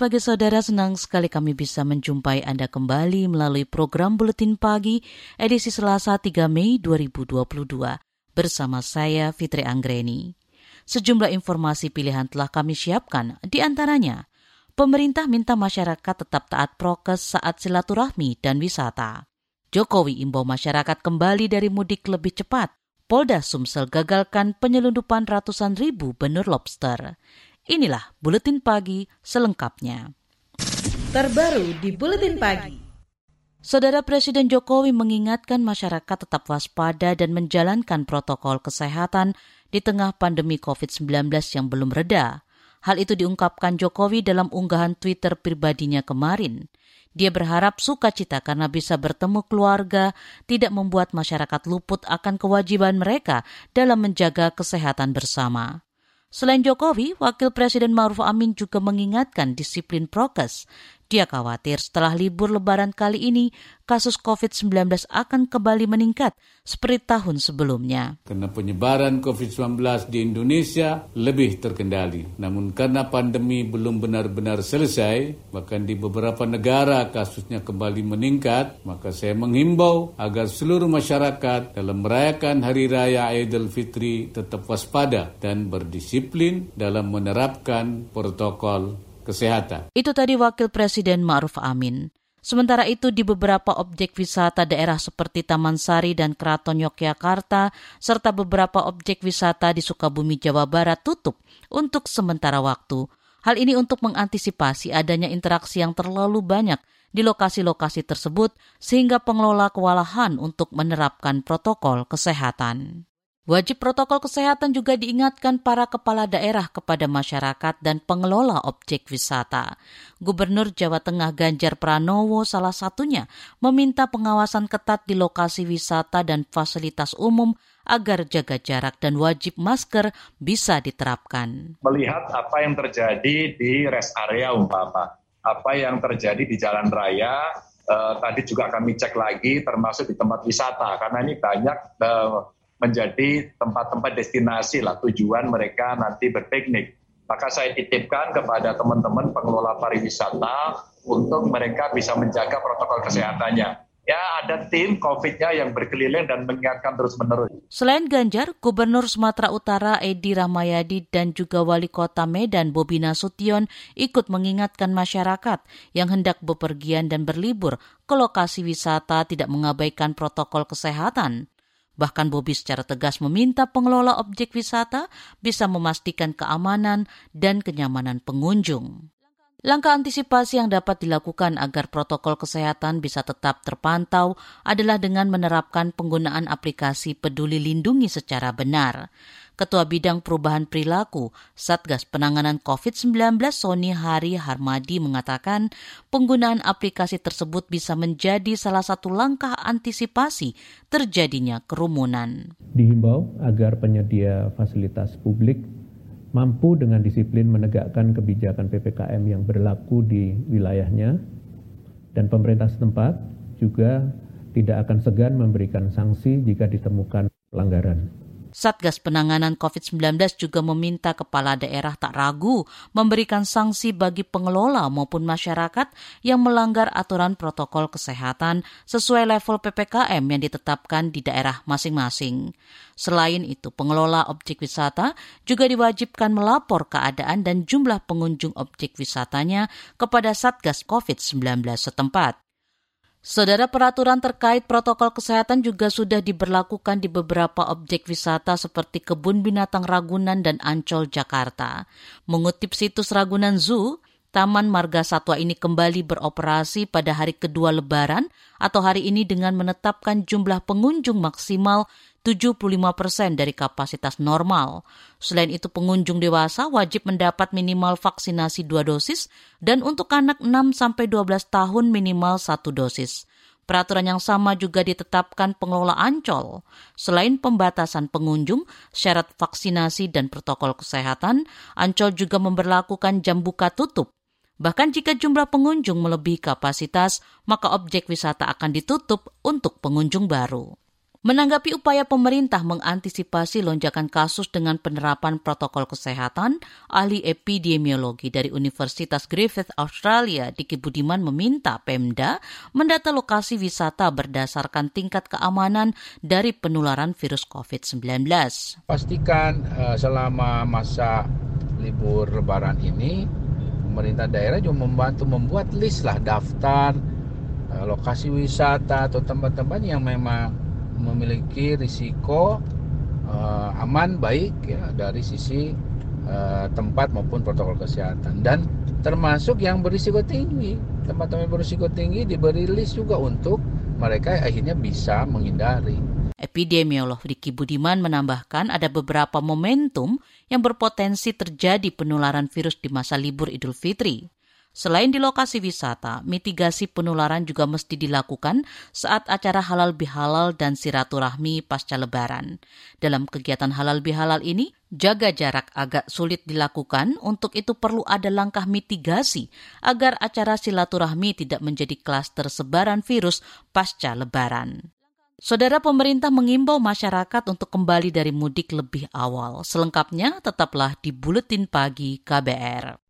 Pagi saudara, senang sekali kami bisa menjumpai Anda kembali melalui program Buletin Pagi edisi Selasa 3 Mei 2022 bersama saya Fitri Anggreni. Sejumlah informasi pilihan telah kami siapkan, di antaranya pemerintah minta masyarakat tetap taat prokes saat silaturahmi dan wisata. Jokowi imbau masyarakat kembali dari mudik lebih cepat. Polda Sumsel gagalkan penyelundupan ratusan ribu benur lobster. Inilah buletin pagi selengkapnya. Terbaru di buletin pagi. Saudara Presiden Jokowi mengingatkan masyarakat tetap waspada dan menjalankan protokol kesehatan di tengah pandemi COVID-19 yang belum reda. Hal itu diungkapkan Jokowi dalam unggahan Twitter pribadinya kemarin. Dia berharap sukacita karena bisa bertemu keluarga tidak membuat masyarakat luput akan kewajiban mereka dalam menjaga kesehatan bersama. Selain Jokowi, Wakil Presiden Ma'ruf Amin juga mengingatkan disiplin prokes. Dia khawatir setelah libur lebaran kali ini, kasus COVID-19 akan kembali meningkat seperti tahun sebelumnya. Karena penyebaran COVID-19 di Indonesia lebih terkendali. Namun karena pandemi belum benar-benar selesai, bahkan di beberapa negara kasusnya kembali meningkat, maka saya menghimbau agar seluruh masyarakat dalam merayakan Hari Raya Idul Fitri tetap waspada dan berdisiplin dalam menerapkan protokol kesehatan. Itu tadi Wakil Presiden Ma'ruf Amin. Sementara itu di beberapa objek wisata daerah seperti Taman Sari dan Keraton Yogyakarta serta beberapa objek wisata di Sukabumi Jawa Barat tutup untuk sementara waktu. Hal ini untuk mengantisipasi adanya interaksi yang terlalu banyak di lokasi-lokasi tersebut sehingga pengelola kewalahan untuk menerapkan protokol kesehatan. Wajib protokol kesehatan juga diingatkan para kepala daerah kepada masyarakat dan pengelola objek wisata. Gubernur Jawa Tengah Ganjar Pranowo salah satunya meminta pengawasan ketat di lokasi wisata dan fasilitas umum agar jaga jarak dan wajib masker bisa diterapkan. Melihat apa yang terjadi di rest area umpama, apa yang terjadi di jalan raya, eh, tadi juga kami cek lagi termasuk di tempat wisata karena ini banyak eh, menjadi tempat-tempat destinasi lah tujuan mereka nanti berpiknik. Maka saya titipkan kepada teman-teman pengelola pariwisata untuk mereka bisa menjaga protokol kesehatannya. Ya ada tim COVID-nya yang berkeliling dan mengingatkan terus-menerus. Selain Ganjar, Gubernur Sumatera Utara Edi Ramayadi dan juga Wali Kota Medan Bobi Nasution ikut mengingatkan masyarakat yang hendak bepergian dan berlibur ke lokasi wisata tidak mengabaikan protokol kesehatan. Bahkan Bobi secara tegas meminta pengelola objek wisata bisa memastikan keamanan dan kenyamanan pengunjung. Langkah antisipasi yang dapat dilakukan agar protokol kesehatan bisa tetap terpantau adalah dengan menerapkan penggunaan aplikasi Peduli Lindungi secara benar. Ketua Bidang Perubahan Perilaku Satgas Penanganan COVID-19 Sony Hari Harmadi mengatakan penggunaan aplikasi tersebut bisa menjadi salah satu langkah antisipasi terjadinya kerumunan. Dihimbau agar penyedia fasilitas publik mampu dengan disiplin menegakkan kebijakan PPKM yang berlaku di wilayahnya dan pemerintah setempat juga tidak akan segan memberikan sanksi jika ditemukan pelanggaran. Satgas Penanganan COVID-19 juga meminta kepala daerah tak ragu memberikan sanksi bagi pengelola maupun masyarakat yang melanggar aturan protokol kesehatan sesuai level PPKM yang ditetapkan di daerah masing-masing. Selain itu, pengelola objek wisata juga diwajibkan melapor keadaan dan jumlah pengunjung objek wisatanya kepada Satgas COVID-19 setempat. Saudara peraturan terkait protokol kesehatan juga sudah diberlakukan di beberapa objek wisata seperti Kebun Binatang Ragunan dan Ancol, Jakarta. Mengutip situs Ragunan Zoo, Taman Marga Satwa ini kembali beroperasi pada hari kedua Lebaran atau hari ini dengan menetapkan jumlah pengunjung maksimal 75 persen dari kapasitas normal. Selain itu pengunjung dewasa wajib mendapat minimal vaksinasi dua dosis dan untuk anak 6 sampai 12 tahun minimal satu dosis. Peraturan yang sama juga ditetapkan pengelola Ancol. Selain pembatasan pengunjung, syarat vaksinasi dan protokol kesehatan, Ancol juga memperlakukan jam buka tutup Bahkan jika jumlah pengunjung melebihi kapasitas, maka objek wisata akan ditutup untuk pengunjung baru. Menanggapi upaya pemerintah mengantisipasi lonjakan kasus dengan penerapan protokol kesehatan, ahli epidemiologi dari Universitas Griffith Australia Diki Budiman meminta Pemda mendata lokasi wisata berdasarkan tingkat keamanan dari penularan virus COVID-19. Pastikan uh, selama masa libur lebaran ini pemerintah daerah juga membantu membuat list lah daftar uh, lokasi wisata atau tempat-tempat yang memang memiliki risiko uh, aman baik ya dari sisi uh, tempat maupun protokol kesehatan dan termasuk yang berisiko tinggi tempat-tempat berisiko tinggi diberi list juga untuk mereka akhirnya bisa menghindari. Epidemiolog Diki Budiman menambahkan ada beberapa momentum yang berpotensi terjadi penularan virus di masa libur Idul Fitri. Selain di lokasi wisata, mitigasi penularan juga mesti dilakukan saat acara halal bihalal dan silaturahmi pasca lebaran. Dalam kegiatan halal bihalal ini, jaga jarak agak sulit dilakukan, untuk itu perlu ada langkah mitigasi agar acara silaturahmi tidak menjadi klaster sebaran virus pasca lebaran. Saudara pemerintah mengimbau masyarakat untuk kembali dari mudik lebih awal. Selengkapnya tetaplah di Buletin Pagi KBR.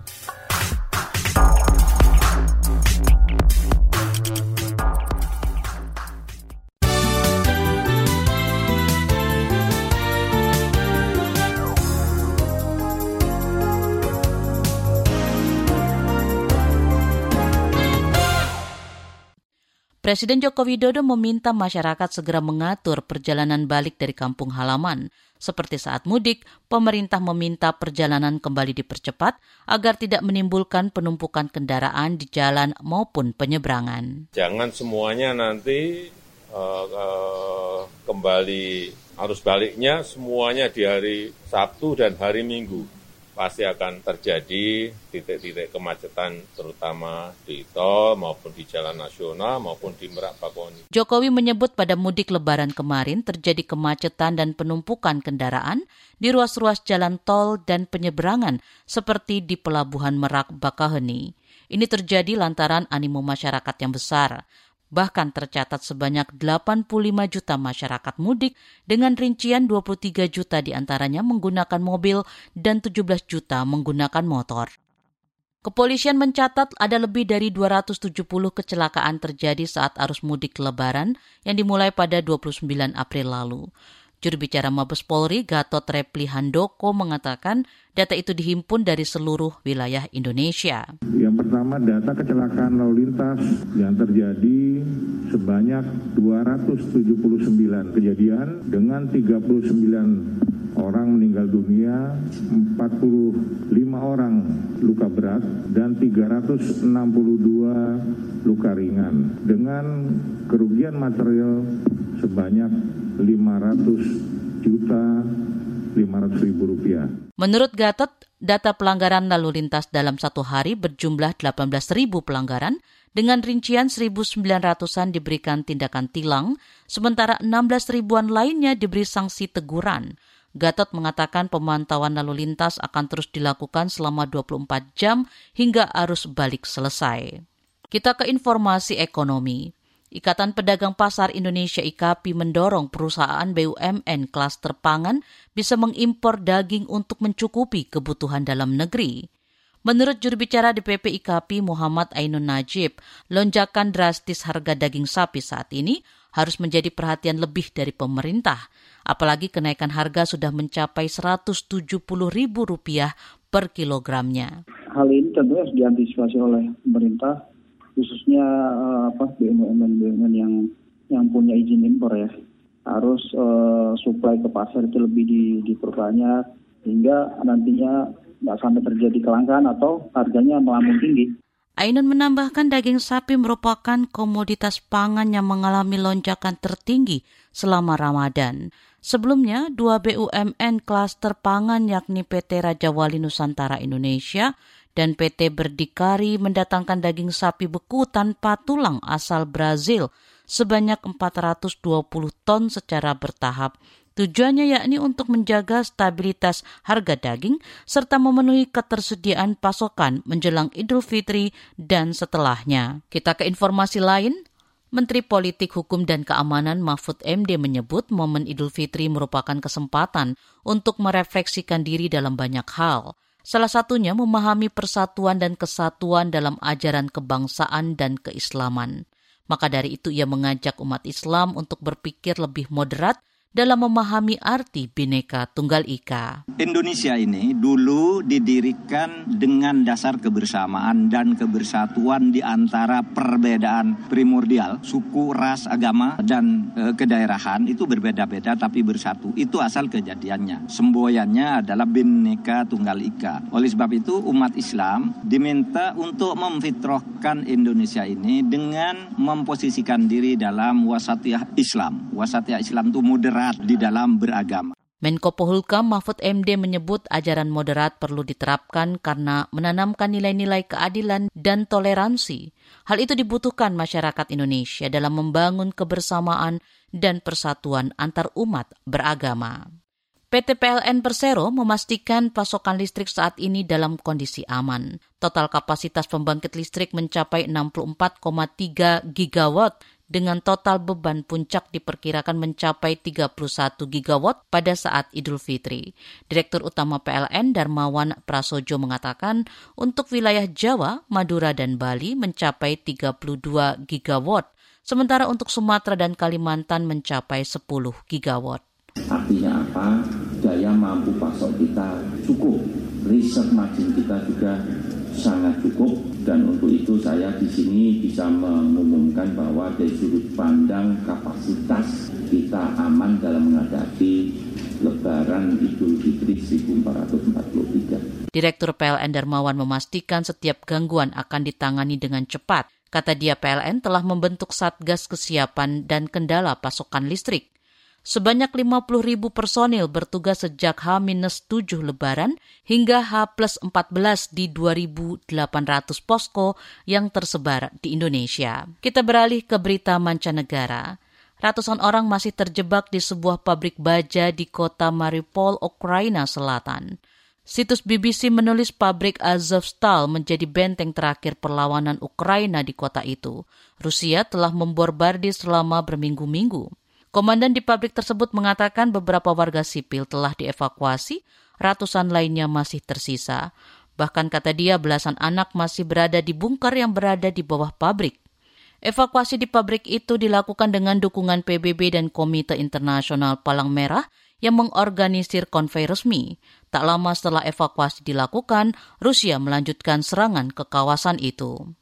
Presiden Joko Widodo meminta masyarakat segera mengatur perjalanan balik dari kampung halaman. Seperti saat mudik, pemerintah meminta perjalanan kembali dipercepat agar tidak menimbulkan penumpukan kendaraan di jalan maupun penyeberangan. Jangan semuanya nanti uh, uh, kembali arus baliknya semuanya di hari Sabtu dan hari Minggu pasti akan terjadi titik-titik kemacetan terutama di tol maupun di jalan nasional maupun di Merak Bakoni. Jokowi menyebut pada mudik lebaran kemarin terjadi kemacetan dan penumpukan kendaraan di ruas-ruas jalan tol dan penyeberangan seperti di Pelabuhan Merak Bakaheni. Ini terjadi lantaran animo masyarakat yang besar. Bahkan tercatat sebanyak 85 juta masyarakat mudik dengan rincian 23 juta di antaranya menggunakan mobil dan 17 juta menggunakan motor. Kepolisian mencatat ada lebih dari 270 kecelakaan terjadi saat arus mudik lebaran yang dimulai pada 29 April lalu. Juru bicara Mabes Polri Gatot Repli Handoko mengatakan data itu dihimpun dari seluruh wilayah Indonesia. Yang pertama data kecelakaan lalu lintas yang terjadi sebanyak 279 kejadian dengan 39 orang meninggal dunia, 45 orang luka berat, dan 362 luka ringan. Dengan kerugian material sebanyak 500 juta 500 Menurut Gatot, data pelanggaran lalu lintas dalam satu hari berjumlah 18 ribu pelanggaran dengan rincian 1.900-an diberikan tindakan tilang, sementara 16 ribuan lainnya diberi sanksi teguran. Gatot mengatakan pemantauan lalu lintas akan terus dilakukan selama 24 jam hingga arus balik selesai. Kita ke informasi ekonomi. Ikatan Pedagang Pasar Indonesia IKAPI mendorong perusahaan BUMN klaster pangan bisa mengimpor daging untuk mencukupi kebutuhan dalam negeri. Menurut juru bicara DPP IKAPI Muhammad Ainun Najib, lonjakan drastis harga daging sapi saat ini harus menjadi perhatian lebih dari pemerintah. Apalagi kenaikan harga sudah mencapai Rp170.000 per kilogramnya. Hal ini tentu harus diantisipasi oleh pemerintah, khususnya uh, apa BUMN-BUMN yang yang punya izin impor ya. Harus uh, supply ke pasar itu lebih di, diperbanyak hingga nantinya nggak sampai terjadi kelangkaan atau harganya melambung tinggi. Ainun menambahkan daging sapi merupakan komoditas pangan yang mengalami lonjakan tertinggi selama Ramadan. Sebelumnya, dua BUMN klaster pangan yakni PT Raja Wali Nusantara Indonesia dan PT Berdikari mendatangkan daging sapi beku tanpa tulang asal Brazil sebanyak 420 ton secara bertahap Tujuannya yakni untuk menjaga stabilitas harga daging serta memenuhi ketersediaan pasokan menjelang Idul Fitri dan setelahnya. Kita ke informasi lain. Menteri Politik Hukum dan Keamanan Mahfud MD menyebut momen Idul Fitri merupakan kesempatan untuk merefleksikan diri dalam banyak hal. Salah satunya memahami persatuan dan kesatuan dalam ajaran kebangsaan dan keislaman. Maka dari itu ia mengajak umat Islam untuk berpikir lebih moderat dalam memahami arti Bhinneka Tunggal Ika. Indonesia ini dulu didirikan dengan dasar kebersamaan dan kebersatuan di antara perbedaan primordial, suku, ras, agama, dan e, kedaerahan itu berbeda-beda tapi bersatu. Itu asal kejadiannya. Semboyannya adalah Bhinneka Tunggal Ika. Oleh sebab itu umat Islam diminta untuk memfitrahkan Indonesia ini dengan memposisikan diri dalam wasatiyah Islam. Wasatiyah Islam itu moderat moderat di dalam beragama. Menko Polhukam Mahfud MD menyebut ajaran moderat perlu diterapkan karena menanamkan nilai-nilai keadilan dan toleransi. Hal itu dibutuhkan masyarakat Indonesia dalam membangun kebersamaan dan persatuan antar umat beragama. PT PLN Persero memastikan pasokan listrik saat ini dalam kondisi aman. Total kapasitas pembangkit listrik mencapai 64,3 gigawatt dengan total beban puncak diperkirakan mencapai 31 gigawatt pada saat Idul Fitri. Direktur Utama PLN Darmawan Prasojo mengatakan untuk wilayah Jawa, Madura, dan Bali mencapai 32 gigawatt, sementara untuk Sumatera dan Kalimantan mencapai 10 gigawatt. Artinya apa? Daya mampu pasok kita cukup. Riset margin kita juga sangat cukup dan untuk itu saya di sini bisa mengumumkan bahwa dari sudut pandang kapasitas kita aman dalam menghadapi Lebaran Idul Fitri 1443. Direktur PLN Darmawan memastikan setiap gangguan akan ditangani dengan cepat. Kata dia PLN telah membentuk Satgas Kesiapan dan Kendala Pasokan Listrik. Sebanyak 50 ribu personil bertugas sejak H-7 Lebaran hingga H-14 di 2.800 posko yang tersebar di Indonesia. Kita beralih ke berita mancanegara. Ratusan orang masih terjebak di sebuah pabrik baja di kota Mariupol, Ukraina Selatan. Situs BBC menulis pabrik Azovstal menjadi benteng terakhir perlawanan Ukraina di kota itu. Rusia telah membombardir selama berminggu-minggu. Komandan di pabrik tersebut mengatakan beberapa warga sipil telah dievakuasi, ratusan lainnya masih tersisa. Bahkan kata dia belasan anak masih berada di bunker yang berada di bawah pabrik. Evakuasi di pabrik itu dilakukan dengan dukungan PBB dan Komite Internasional Palang Merah yang mengorganisir konvoi resmi. Tak lama setelah evakuasi dilakukan, Rusia melanjutkan serangan ke kawasan itu.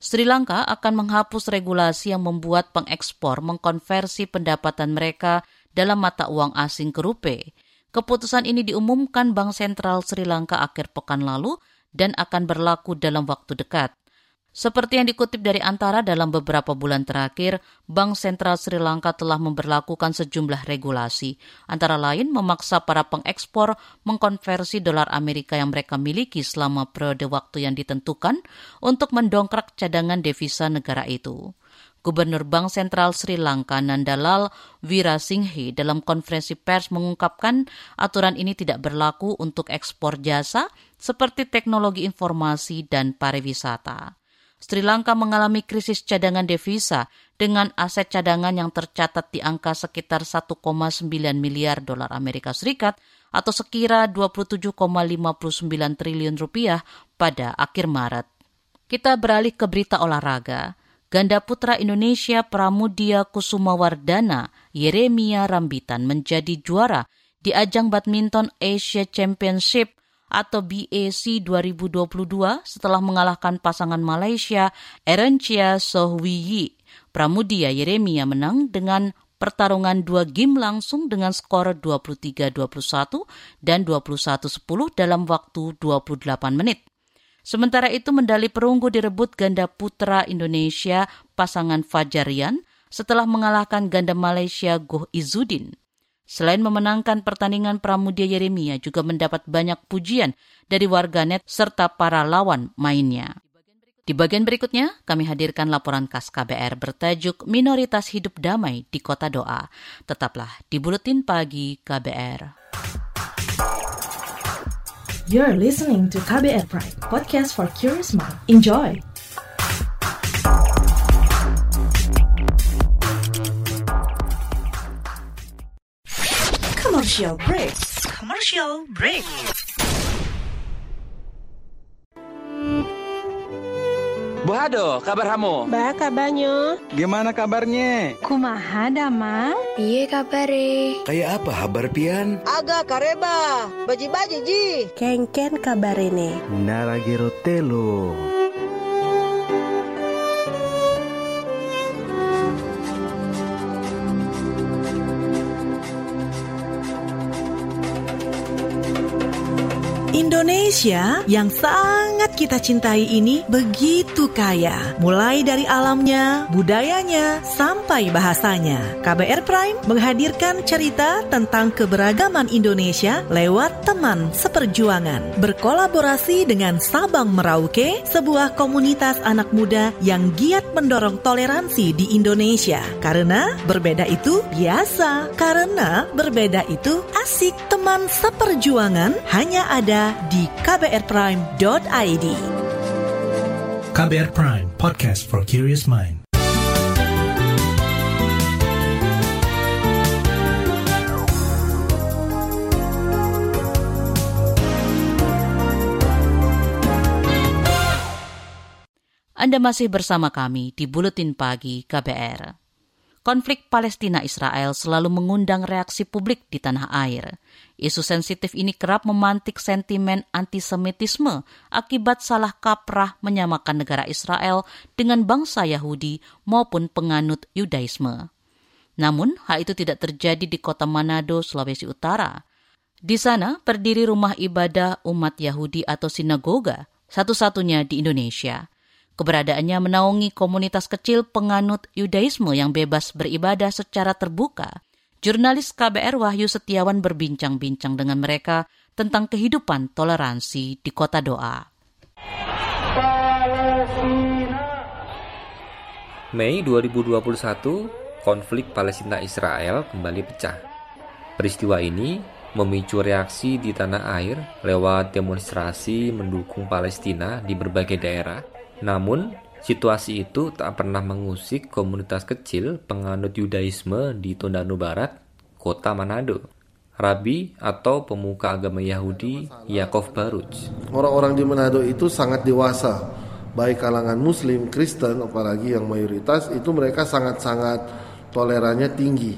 Sri Lanka akan menghapus regulasi yang membuat pengekspor mengkonversi pendapatan mereka dalam mata uang asing ke rupiah. Keputusan ini diumumkan Bank Sentral Sri Lanka akhir pekan lalu dan akan berlaku dalam waktu dekat. Seperti yang dikutip dari Antara dalam beberapa bulan terakhir, Bank Sentral Sri Lanka telah memperlakukan sejumlah regulasi, antara lain memaksa para pengekspor mengkonversi dolar Amerika yang mereka miliki selama periode waktu yang ditentukan untuk mendongkrak cadangan devisa negara itu. Gubernur Bank Sentral Sri Lanka Nandalal Wirasinghe dalam konferensi pers mengungkapkan aturan ini tidak berlaku untuk ekspor jasa seperti teknologi informasi dan pariwisata. Sri Lanka mengalami krisis cadangan devisa dengan aset cadangan yang tercatat di angka sekitar 1,9 miliar dolar Amerika Serikat atau sekira 27,59 triliun rupiah pada akhir Maret. Kita beralih ke berita olahraga. Ganda putra Indonesia Pramudia Kusumawardana Yeremia Rambitan menjadi juara di ajang badminton Asia Championship atau BAC 2022 setelah mengalahkan pasangan Malaysia Erencia Sohwiyi. Pramudia Yeremia menang dengan pertarungan dua game langsung dengan skor 23-21 dan 21-10 dalam waktu 28 menit. Sementara itu medali perunggu direbut ganda putra Indonesia pasangan Fajarian setelah mengalahkan ganda Malaysia Goh Izudin. Selain memenangkan pertandingan Pramudia Yeremia juga mendapat banyak pujian dari warganet serta para lawan mainnya. Di bagian berikutnya, kami hadirkan laporan khas KBR bertajuk Minoritas Hidup Damai di Kota Doa. Tetaplah di Buletin Pagi KBR. You're listening to KBR Pride, podcast for curious mind. Enjoy! Commercial break. Commercial break. Bu Hado, kabar kamu? Ba, kabarnya. Gimana kabarnya? Kumaha damang? Piye kabare? Kayak apa kabar pian? Aga kareba, baji-baji ji. Kengken kabarene. Naragiro telo. Indonesia yang sangat kita cintai ini begitu kaya, mulai dari alamnya, budayanya, sampai bahasanya. KBR Prime menghadirkan cerita tentang keberagaman Indonesia lewat teman seperjuangan. Berkolaborasi dengan Sabang Merauke, sebuah komunitas anak muda yang giat mendorong toleransi di Indonesia. Karena berbeda itu biasa, karena berbeda itu asik. Teman seperjuangan hanya ada di kbrprime.id. KBR Prime, podcast for curious mind. Anda masih bersama kami di Buletin Pagi KBR. Konflik Palestina-Israel selalu mengundang reaksi publik di tanah air. Isu sensitif ini kerap memantik sentimen antisemitisme akibat salah kaprah menyamakan negara Israel dengan bangsa Yahudi maupun penganut Yudaisme. Namun, hal itu tidak terjadi di kota Manado, Sulawesi Utara. Di sana berdiri rumah ibadah umat Yahudi atau sinagoga, satu-satunya di Indonesia. Keberadaannya menaungi komunitas kecil penganut Yudaisme yang bebas beribadah secara terbuka. Jurnalis KBR Wahyu Setiawan berbincang-bincang dengan mereka tentang kehidupan toleransi di kota doa. Mei 2021, konflik Palestina-Israel kembali pecah. Peristiwa ini memicu reaksi di tanah air lewat demonstrasi mendukung Palestina di berbagai daerah namun, situasi itu tak pernah mengusik komunitas kecil penganut Yudaisme di Tondano Barat, kota Manado. Rabi atau pemuka agama Yahudi Yakov Baruj. Orang-orang di Manado itu sangat dewasa, baik kalangan Muslim, Kristen, apalagi yang mayoritas itu mereka sangat-sangat tolerannya tinggi.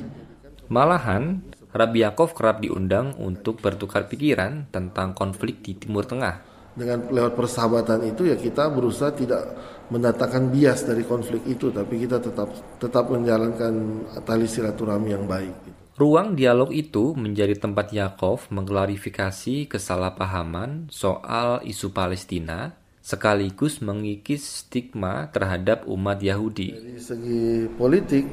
Malahan, Rabi Yakov kerap diundang untuk bertukar pikiran tentang konflik di Timur Tengah dengan lewat persahabatan itu ya kita berusaha tidak mendatangkan bias dari konflik itu tapi kita tetap tetap menjalankan tali silaturahmi yang baik. Ruang dialog itu menjadi tempat Yakov mengklarifikasi kesalahpahaman soal isu Palestina sekaligus mengikis stigma terhadap umat Yahudi. Dari segi politik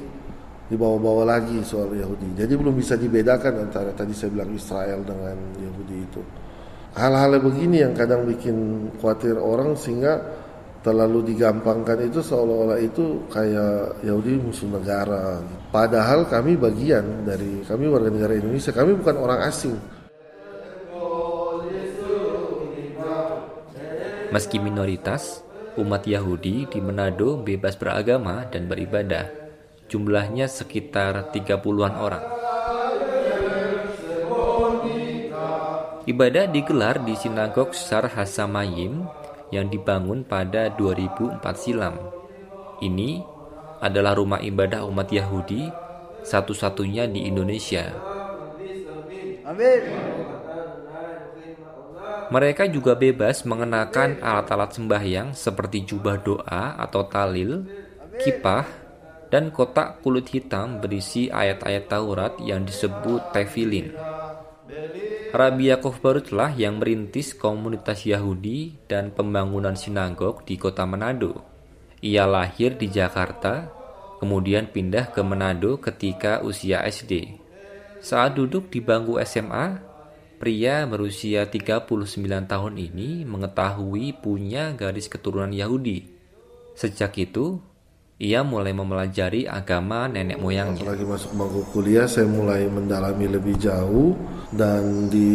dibawa-bawa lagi soal Yahudi. Jadi belum bisa dibedakan antara tadi saya bilang Israel dengan Yahudi itu hal-hal begini yang kadang bikin khawatir orang sehingga terlalu digampangkan itu seolah-olah itu kayak Yahudi musuh negara. Padahal kami bagian dari kami warga negara Indonesia, kami bukan orang asing. Meski minoritas, umat Yahudi di Manado bebas beragama dan beribadah. Jumlahnya sekitar 30-an orang. Ibadah digelar di sinagog Sar Hasamayim yang dibangun pada 2004 silam. Ini adalah rumah ibadah umat Yahudi satu-satunya di Indonesia. Amin. Mereka juga bebas mengenakan alat-alat sembahyang seperti jubah doa atau talil, kipah, dan kotak kulit hitam berisi ayat-ayat Taurat yang disebut tefilin. Rabi Yaakov Barutlah yang merintis komunitas Yahudi dan pembangunan sinagog di kota Manado. Ia lahir di Jakarta, kemudian pindah ke Manado ketika usia SD. Saat duduk di bangku SMA, Pria berusia 39 tahun ini mengetahui punya garis keturunan Yahudi. Sejak itu, ia mulai mempelajari agama nenek moyangnya. Lagi masuk bangku kuliah, saya mulai mendalami lebih jauh dan di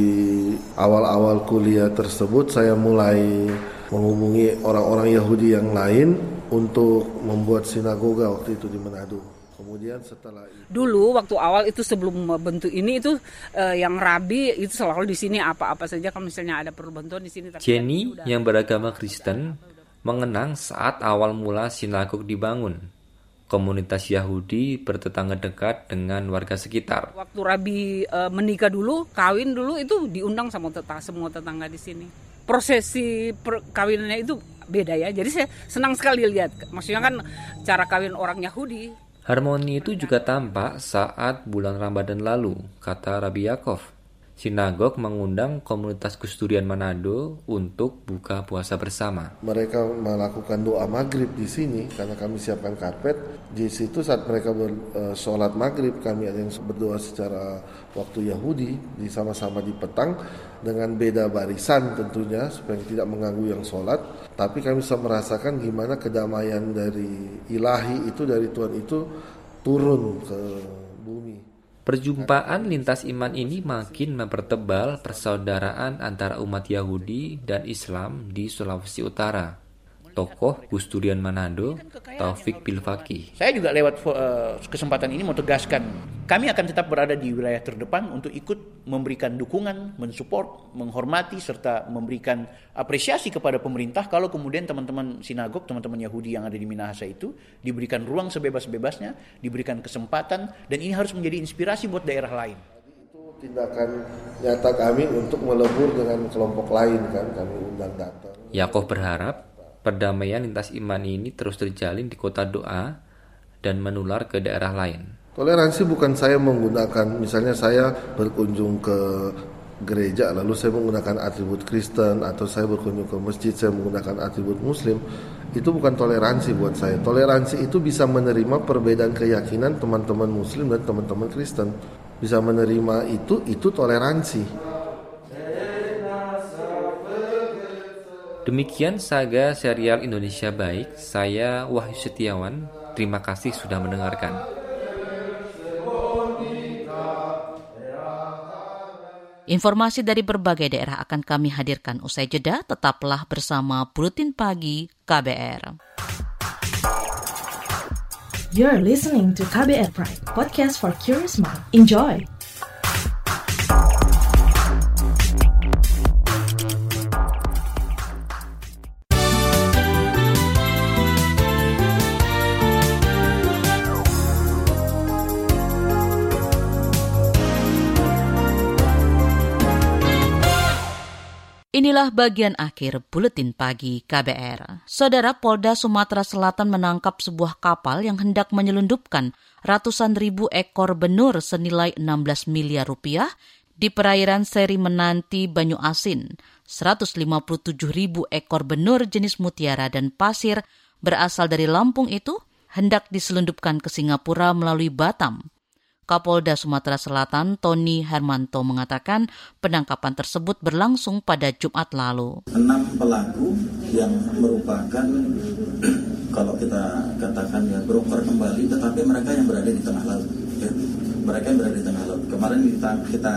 awal-awal kuliah tersebut saya mulai menghubungi orang-orang Yahudi yang lain untuk membuat sinagoga waktu itu di Manado. Kemudian setelah itu, dulu waktu awal itu sebelum bentuk ini itu uh, yang rabi itu selalu di sini apa-apa saja kalau misalnya ada perlu bantuan di sini. Jenny yang beragama Kristen mengenang saat awal mula sinagog dibangun. Komunitas Yahudi bertetangga dekat dengan warga sekitar. Waktu Rabi uh, menikah dulu, kawin dulu itu diundang sama tetangga semua tetangga di sini. Prosesi perkawinannya itu beda ya. Jadi saya senang sekali lihat. Maksudnya kan cara kawin orang Yahudi Harmoni itu juga tampak saat bulan Ramadan lalu, kata Rabi Yakov. Sinagog mengundang komunitas Kusturian Manado untuk buka puasa bersama. Mereka melakukan doa maghrib di sini karena kami siapkan karpet. Di situ saat mereka bersolat maghrib kami ada yang berdoa secara waktu Yahudi di sama-sama di petang dengan beda barisan tentunya supaya tidak mengganggu yang sholat. Tapi kami bisa merasakan gimana kedamaian dari ilahi itu dari Tuhan itu turun ke. Perjumpaan lintas iman ini makin mempertebal persaudaraan antara umat Yahudi dan Islam di Sulawesi Utara tokoh Gusturian Manado, Taufik Bilfaki. Saya juga lewat uh, kesempatan ini mau tegaskan, kami akan tetap berada di wilayah terdepan untuk ikut memberikan dukungan, mensupport, menghormati, serta memberikan apresiasi kepada pemerintah kalau kemudian teman-teman sinagog, teman-teman Yahudi yang ada di Minahasa itu diberikan ruang sebebas-bebasnya, diberikan kesempatan, dan ini harus menjadi inspirasi buat daerah lain tindakan nyata kami untuk melebur dengan kelompok lain kan kami undang datang. Yakob berharap perdamaian lintas iman ini terus terjalin di kota doa dan menular ke daerah lain. Toleransi bukan saya menggunakan, misalnya saya berkunjung ke gereja lalu saya menggunakan atribut Kristen atau saya berkunjung ke masjid saya menggunakan atribut Muslim itu bukan toleransi buat saya. Toleransi itu bisa menerima perbedaan keyakinan teman-teman Muslim dan teman-teman Kristen. Bisa menerima itu itu toleransi. Demikian saga serial Indonesia Baik. Saya Wahyu Setiawan. Terima kasih sudah mendengarkan. Informasi dari berbagai daerah akan kami hadirkan usai jeda. Tetaplah bersama Buletin Pagi KBR. You're listening to KBR Pride, podcast for curious mind. Enjoy! Inilah bagian akhir buletin pagi KBR. Saudara Polda Sumatera Selatan menangkap sebuah kapal yang hendak menyelundupkan ratusan ribu ekor benur senilai 16 miliar rupiah di perairan Seri Menanti Banyu Asin. 157 ribu ekor benur jenis mutiara dan pasir berasal dari Lampung itu hendak diselundupkan ke Singapura melalui Batam. Kapolda Sumatera Selatan Tony Hermanto mengatakan penangkapan tersebut berlangsung pada Jumat lalu. Enam pelaku yang merupakan kalau kita katakan ya broker kembali, tetapi mereka yang berada di tengah laut. Ya. Mereka yang berada di tengah laut. Kemarin kita, kita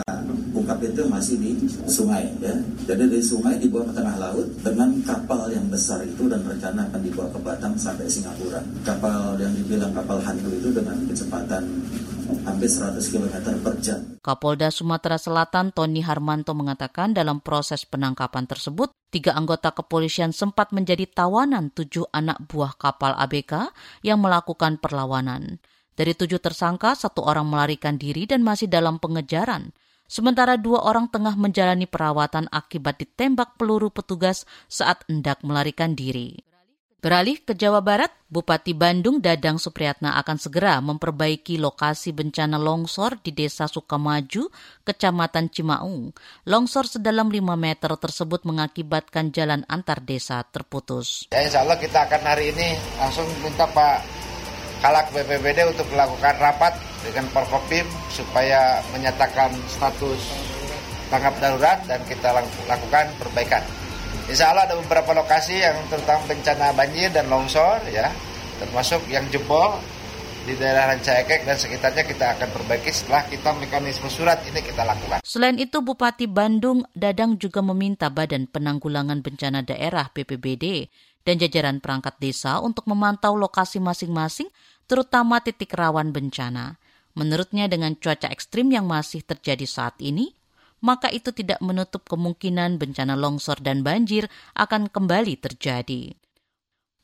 ungkap itu masih di sungai ya. Jadi di sungai dibawa ke tengah laut dengan kapal yang besar itu dan rencana akan dibawa ke Batam sampai Singapura. Kapal yang dibilang kapal hantu itu dengan kecepatan hampir 100 km per jam. Kapolda Sumatera Selatan Tony Harmanto mengatakan dalam proses penangkapan tersebut, tiga anggota kepolisian sempat menjadi tawanan tujuh anak buah kapal ABK yang melakukan perlawanan. Dari tujuh tersangka, satu orang melarikan diri dan masih dalam pengejaran. sementara dua orang tengah menjalani perawatan akibat ditembak peluru petugas saat hendak melarikan diri. Beralih ke Jawa Barat, Bupati Bandung Dadang Supriyatna akan segera memperbaiki lokasi bencana longsor di Desa Sukamaju, Kecamatan Cimaung. Longsor sedalam 5 meter tersebut mengakibatkan jalan antar desa terputus. Ya insya Allah kita akan hari ini langsung minta Pak Kalak BPBD untuk melakukan rapat dengan Porkopim supaya menyatakan status tanggap darurat dan kita lakukan perbaikan. Insya Allah ada beberapa lokasi yang terutama bencana banjir dan longsor ya, termasuk yang jebol di daerah Rancaekek dan sekitarnya kita akan perbaiki setelah kita mekanisme surat ini kita lakukan. Selain itu, Bupati Bandung Dadang juga meminta Badan Penanggulangan Bencana Daerah BPBD dan jajaran perangkat desa untuk memantau lokasi masing-masing, terutama titik rawan bencana. Menurutnya dengan cuaca ekstrim yang masih terjadi saat ini, maka itu tidak menutup kemungkinan bencana longsor dan banjir akan kembali terjadi.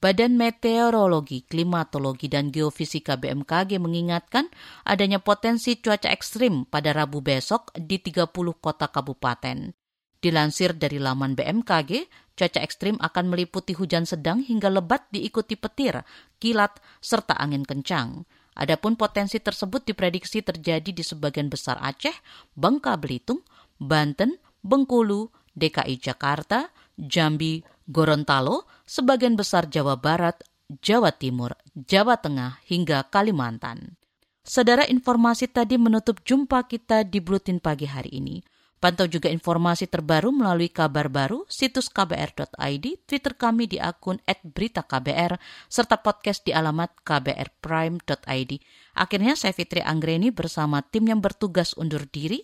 Badan Meteorologi, Klimatologi, dan Geofisika BMKG mengingatkan adanya potensi cuaca ekstrim pada Rabu besok di 30 kota kabupaten. Dilansir dari laman BMKG, cuaca ekstrim akan meliputi hujan sedang hingga lebat diikuti petir, kilat, serta angin kencang. Adapun potensi tersebut diprediksi terjadi di sebagian besar Aceh, Bangka Belitung, Banten, Bengkulu, DKI Jakarta, Jambi, Gorontalo, sebagian besar Jawa Barat, Jawa Timur, Jawa Tengah, hingga Kalimantan. Saudara informasi tadi menutup jumpa kita di Blutin Pagi hari ini. Pantau juga informasi terbaru melalui kabar baru, situs kbr.id, Twitter kami di akun @beritaKBR, serta podcast di alamat kbrprime.id. Akhirnya saya Fitri Anggreni bersama tim yang bertugas undur diri.